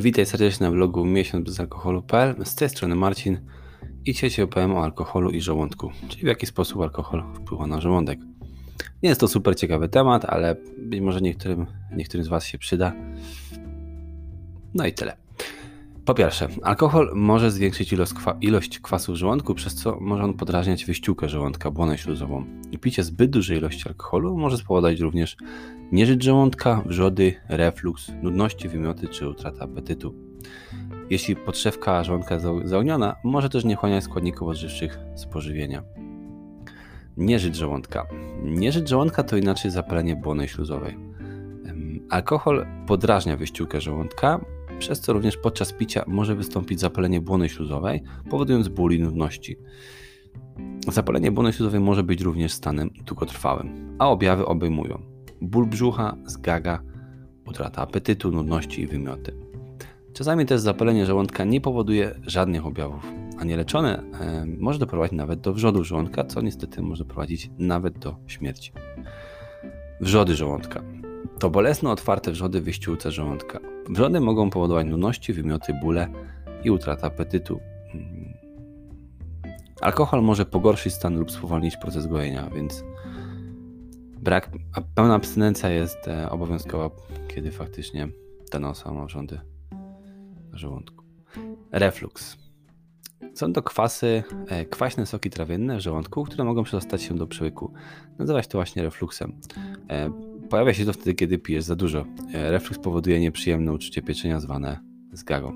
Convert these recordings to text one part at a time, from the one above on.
Witaj serdecznie na blogu miesiąc bez alkoholu.pl. Z tej strony Marcin i dzisiaj ci opowiem o alkoholu i żołądku, czyli w jaki sposób alkohol wpływa na żołądek. Nie jest to super ciekawy temat, ale być może niektórym, niektórym z Was się przyda. No i tyle. Po pierwsze, alkohol może zwiększyć ilość, kwa, ilość kwasu w żołądku, przez co może on podrażniać wyściółkę żołądka, błonę śluzową. I picie zbyt dużej ilości alkoholu może spowodować również nieżyć żołądka, wrzody, refluks, nudności, wymioty czy utratę apetytu. Jeśli podszewka żołądka jest zaogniona, może też nie składników odżywczych z pożywienia. Nieżyt żołądka. Nieżyt żołądka to inaczej zapalenie błony śluzowej. Alkohol podrażnia wyściółkę żołądka, przez co również podczas picia może wystąpić zapalenie błony śluzowej, powodując ból i nudności. Zapalenie błony śluzowej może być również stanem długotrwałym, a objawy obejmują ból brzucha, zgaga, utrata apetytu, nudności i wymioty. Czasami też zapalenie żołądka nie powoduje żadnych objawów, a nieleczone e, może doprowadzić nawet do wrzodu żołądka, co niestety może prowadzić nawet do śmierci. Wrzody żołądka. To bolesne otwarte wrzody w wyściółce żołądka. Wrzody mogą powodować nudności, wymioty, bóle i utratę apetytu. Alkohol może pogorszyć stan lub spowolnić proces gojenia, więc brak, pełna abstynencja jest e, obowiązkowa, kiedy faktycznie dana osoba ma wrządy żołądku. Reflux. Są to kwasy, e, kwaśne soki trawienne w żołądku, które mogą przedostać się do przełyku. Nazywa się to właśnie refluksem. E, pojawia się to wtedy, kiedy pijesz za dużo. E, refluks powoduje nieprzyjemne uczucie pieczenia zwane zgagą.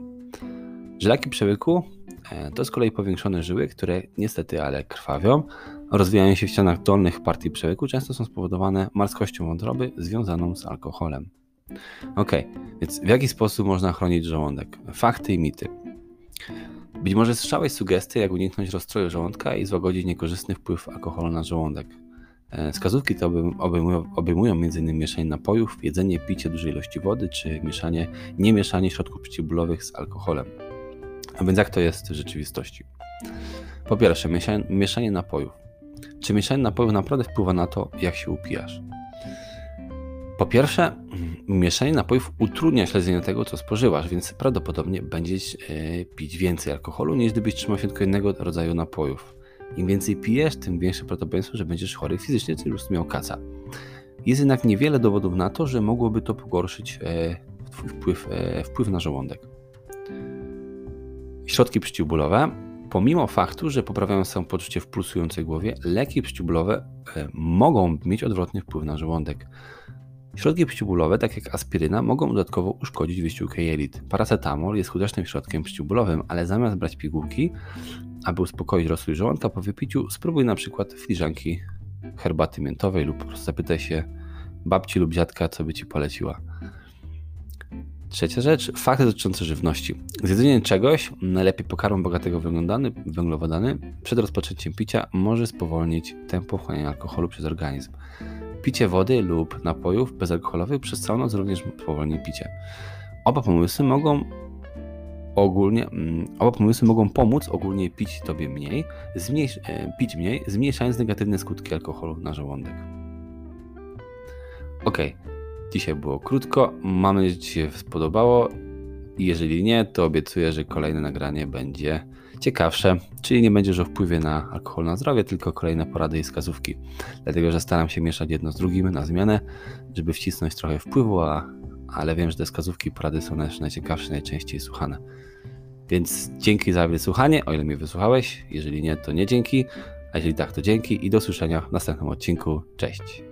Żylaki przełyku to z kolei powiększone żyły, które niestety ale krwawią, rozwijają się w ścianach dolnych partii przełyku, często są spowodowane marskością wątroby związaną z alkoholem. Ok, więc w jaki sposób można chronić żołądek? Fakty i mity. Być może słyszałeś sugestie, jak uniknąć rozstroju żołądka i złagodzić niekorzystny wpływ alkoholu na żołądek. E, wskazówki te obejmują, obejmują m.in. mieszanie napojów, jedzenie, picie dużej ilości wody, czy mieszanie, nie mieszanie środków przeciwbólowych z alkoholem. A więc jak to jest w rzeczywistości? Po pierwsze, mieszanie, mieszanie napojów. Czy mieszanie napojów naprawdę wpływa na to, jak się upijasz? Po pierwsze, mieszanie napojów utrudnia śledzenie tego, co spożywasz, więc prawdopodobnie będziesz e, pić więcej alkoholu, niż gdybyś trzymał się tylko jednego rodzaju napojów. Im więcej pijesz, tym większe prawdopodobieństwo, że będziesz chory fizycznie, czy już miał kaca. Jest jednak niewiele dowodów na to, że mogłoby to pogorszyć e, Twój wpływ, e, wpływ na żołądek. Środki przeciwbólowe. Pomimo faktu, że poprawiają samopoczucie w pulsującej głowie, leki przeciwbólowe mogą mieć odwrotny wpływ na żołądek. Środki przeciwbólowe, tak jak aspiryna, mogą dodatkowo uszkodzić wyściółkę jelit. Paracetamol jest skutecznym środkiem przeciwbólowym, ale zamiast brać pigułki, aby uspokoić rozwój żołądka po wypiciu, spróbuj na przykład filiżanki herbaty miętowej lub po prostu zapytaj się babci lub dziadka, co by ci poleciła. Trzecia rzecz, fakty dotyczące żywności. Zjedzenie czegoś, najlepiej pokarmu bogatego węglowodany, przed rozpoczęciem picia może spowolnić tempo wchłaniania alkoholu przez organizm. Picie wody lub napojów bezalkoholowych przez całą noc również powolni picie. Oba pomysły mogą ogólnie, mm, oba pomysły mogą pomóc ogólnie pić tobie mniej, zmniejsz, e, pić mniej, zmniejszając negatywne skutki alkoholu na żołądek. Ok, dzisiaj było krótko. Mam nadzieję, że Ci się spodobało. Jeżeli nie, to obiecuję, że kolejne nagranie będzie ciekawsze, czyli nie będziesz o wpływie na alkohol na zdrowie, tylko kolejne porady i wskazówki. Dlatego, że staram się mieszać jedno z drugim na zmianę, żeby wcisnąć trochę wpływu, a, ale wiem, że te wskazówki porady są najciekawsze, najczęściej słuchane. Więc dzięki za wysłuchanie, o ile mnie wysłuchałeś. Jeżeli nie, to nie dzięki. A jeżeli tak, to dzięki i do usłyszenia w następnym odcinku. Cześć.